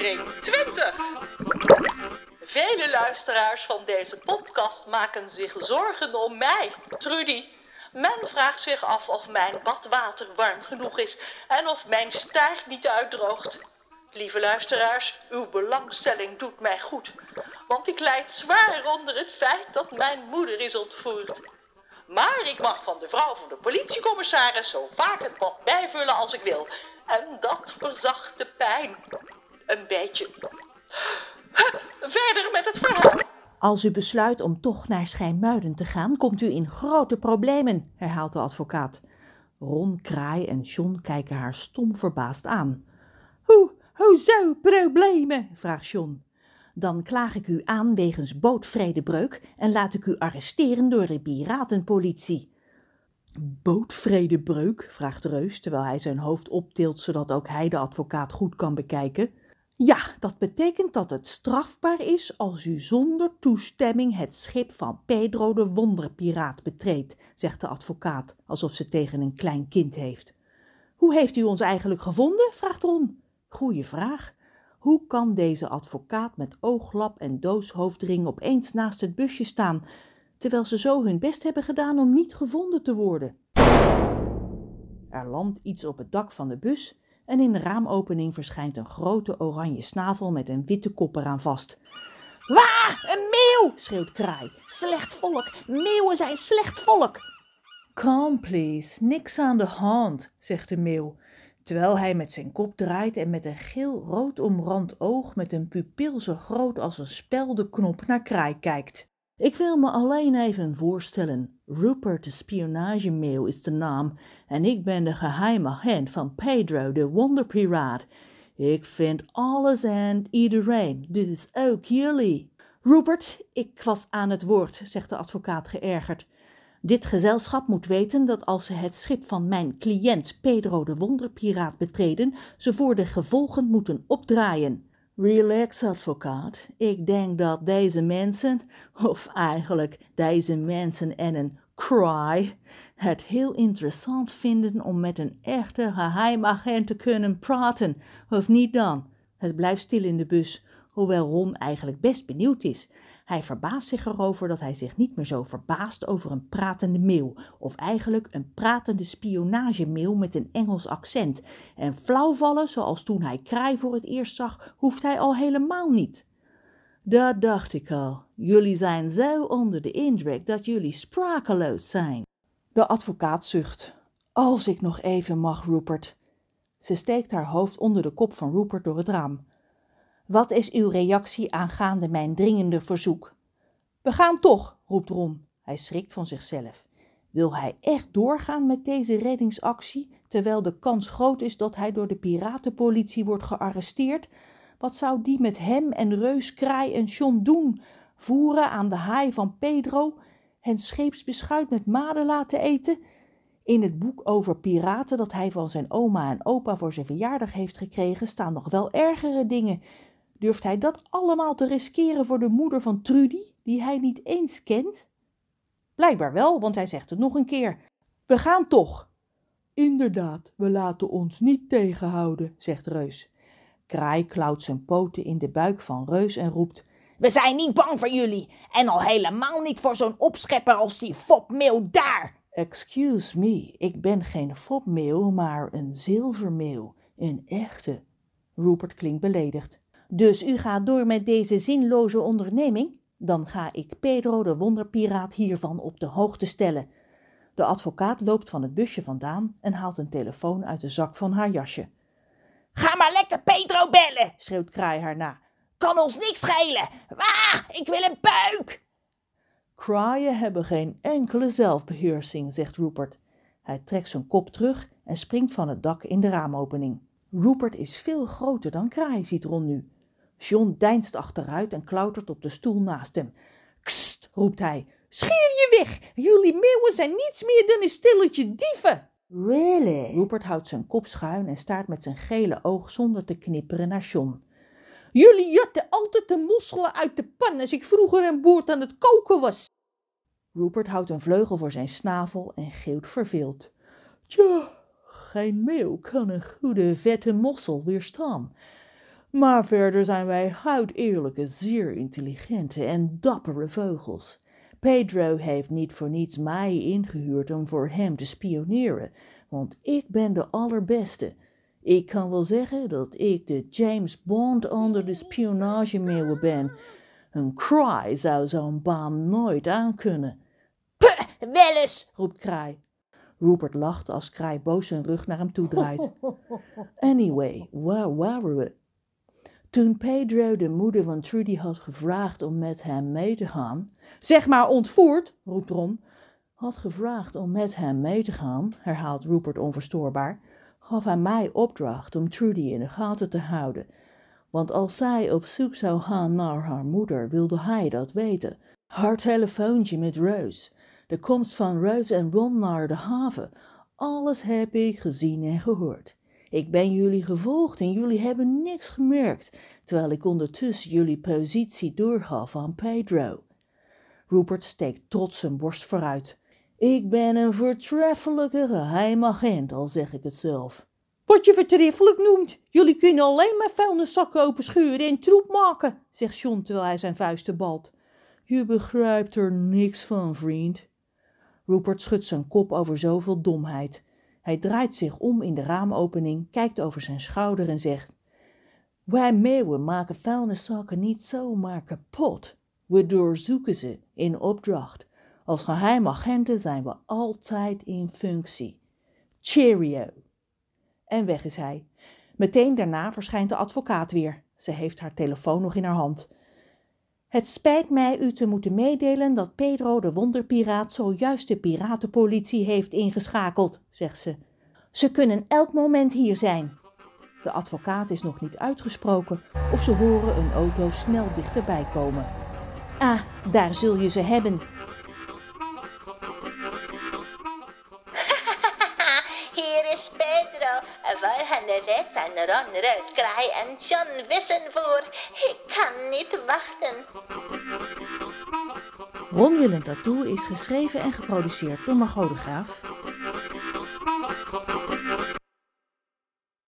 aflevering 20. Vele luisteraars van deze podcast maken zich zorgen om mij, Trudy. Men vraagt zich af of mijn badwater warm genoeg is en of mijn staart niet uitdroogt. Lieve luisteraars, uw belangstelling doet mij goed, want ik lijd zwaar onder het feit dat mijn moeder is ontvoerd. Maar ik mag van de vrouw van de politiecommissaris zo vaak het bad bijvullen als ik wil. En dat verzacht de pijn. Een beetje. Verder met het verhaal. Als u besluit om toch naar Schijnmuiden te gaan, komt u in grote problemen, herhaalt de advocaat. Ron, Kraai en John kijken haar stom verbaasd aan. Hoe, hoezo problemen? vraagt John. Dan klaag ik u aan wegens bootvredebreuk en laat ik u arresteren door de piratenpolitie. Bootvredebreuk? vraagt Reus, terwijl hij zijn hoofd optilt zodat ook hij de advocaat goed kan bekijken. Ja, dat betekent dat het strafbaar is als u zonder toestemming het schip van Pedro de Wonderpiraat betreedt, zegt de advocaat, alsof ze tegen een klein kind heeft. Hoe heeft u ons eigenlijk gevonden? vraagt Ron. Goeie vraag. Hoe kan deze advocaat met ooglap en dooshoofdring opeens naast het busje staan, terwijl ze zo hun best hebben gedaan om niet gevonden te worden? Er landt iets op het dak van de bus en in de raamopening verschijnt een grote oranje snavel met een witte kop eraan vast. Waar, een meeuw! schreeuwt Kraai. Slecht volk, meeuwen zijn slecht volk. Calm please, niks aan de hand, zegt de meeuw, terwijl hij met zijn kop draait en met een geel-rood omrand oog met een pupil zo groot als een speldenknop naar Kraai kijkt. Ik wil me alleen even voorstellen. Rupert de spionagemeeuw is de naam en ik ben de geheime agent van Pedro de Wonderpiraat. Ik vind alles en iedereen, dus ook jullie. Rupert, ik was aan het woord, zegt de advocaat geërgerd. Dit gezelschap moet weten dat als ze het schip van mijn cliënt Pedro de Wonderpiraat betreden, ze voor de gevolgen moeten opdraaien. Relax, advocaat. Ik denk dat deze mensen, of eigenlijk deze mensen en een cry, het heel interessant vinden om met een echte geheimagent te kunnen praten, of niet dan? Het blijft stil in de bus, hoewel Ron eigenlijk best benieuwd is. Hij verbaast zich erover dat hij zich niet meer zo verbaast over een pratende meeuw, of eigenlijk een pratende spionagemeel met een Engels accent. En flauwvallen, zoals toen hij Kraai voor het eerst zag, hoeft hij al helemaal niet. Dat dacht ik al. Jullie zijn zo onder de indruk dat jullie sprakeloos zijn. De advocaat zucht. Als ik nog even mag, Rupert. Ze steekt haar hoofd onder de kop van Rupert door het raam. Wat is uw reactie aangaande mijn dringende verzoek? We gaan toch, roept Ron. Hij schrikt van zichzelf. Wil hij echt doorgaan met deze reddingsactie, terwijl de kans groot is dat hij door de piratenpolitie wordt gearresteerd? Wat zou die met hem en Reus, Kraai en John doen? Voeren aan de haai van Pedro? Hen scheepsbeschuit met maden laten eten? In het boek over piraten dat hij van zijn oma en opa voor zijn verjaardag heeft gekregen, staan nog wel ergere dingen Durft hij dat allemaal te riskeren voor de moeder van Trudy, die hij niet eens kent? Blijkbaar wel, want hij zegt het nog een keer. We gaan toch. Inderdaad, we laten ons niet tegenhouden, zegt Reus. Kraai klauwt zijn poten in de buik van Reus en roept: We zijn niet bang voor jullie, en al helemaal niet voor zo'n opschepper als die fopmeeuw daar. Excuse me, ik ben geen fopmeeuw, maar een zilvermeeuw, een echte. Rupert klinkt beledigd. Dus u gaat door met deze zinloze onderneming? Dan ga ik Pedro de wonderpiraat hiervan op de hoogte stellen. De advocaat loopt van het busje vandaan en haalt een telefoon uit de zak van haar jasje. Ga maar lekker Pedro bellen, schreeuwt Kraai haar na. Kan ons niks schelen. Ah, ik wil een buik. Kraaien hebben geen enkele zelfbeheersing, zegt Rupert. Hij trekt zijn kop terug en springt van het dak in de raamopening. Rupert is veel groter dan Kraai, ziet Ron nu. John deinst achteruit en klautert op de stoel naast hem. Kst, roept hij. Scheer je weg! Jullie meeuwen zijn niets meer dan een stilletje dieven! Really? Rupert houdt zijn kop schuin en staart met zijn gele oog zonder te knipperen naar John. Jullie jatten altijd de mosselen uit de pan als ik vroeger een boord aan het koken was. Rupert houdt een vleugel voor zijn snavel en geeuwt verveeld. Tja, geen meeuw kan een goede vette mossel weerstaan. Maar verder zijn wij huideerlijke, zeer intelligente en dappere vogels. Pedro heeft niet voor niets mij ingehuurd om voor hem te spioneren, want ik ben de allerbeste. Ik kan wel zeggen dat ik de James Bond onder de spionagemeeuwen ben. Een Cry zou zo'n baan nooit aankunnen. Puh, wel eens, roept Kraai. Rupert lacht als Kraai boos zijn rug naar hem toe draait. Anyway, waar waren we? Toen Pedro de moeder van Trudy had gevraagd om met hem mee te gaan. Zeg maar ontvoerd, roept Ron. Had gevraagd om met hem mee te gaan, herhaalt Rupert onverstoorbaar, gaf hij mij opdracht om Trudy in de gaten te houden. Want als zij op zoek zou gaan naar haar moeder, wilde hij dat weten. Haar telefoontje met Rose, de komst van Rose en Ron naar de haven, alles heb ik gezien en gehoord. Ik ben jullie gevolgd en jullie hebben niks gemerkt, terwijl ik ondertussen jullie positie doorgaf aan Pedro. Rupert steekt trots zijn borst vooruit. Ik ben een voortreffelijke geheim agent, al zeg ik het zelf. Wat je vertreffelijk noemt. Jullie kunnen alleen maar vuilniszakken open schuren en troep maken, zegt John terwijl hij zijn vuisten balt. Je begrijpt er niks van, vriend. Rupert schudt zijn kop over zoveel domheid. Hij draait zich om in de raamopening, kijkt over zijn schouder en zegt: Wij meeuwen maken vuilniszakken niet zomaar kapot. We doorzoeken ze in opdracht. Als geheimagenten zijn we altijd in functie. Cheerio. En weg is hij. Meteen daarna verschijnt de advocaat weer. Ze heeft haar telefoon nog in haar hand. Het spijt mij u te moeten meedelen dat Pedro de wonderpiraat zojuist de piratenpolitie heeft ingeschakeld, zegt ze. Ze kunnen elk moment hier zijn. De advocaat is nog niet uitgesproken of ze horen een auto snel dichterbij komen. Ah, daar zul je ze hebben. Reus, Kraai en John wissen voor? Ik kan niet wachten. Ron Tattoo is geschreven en geproduceerd door Margot de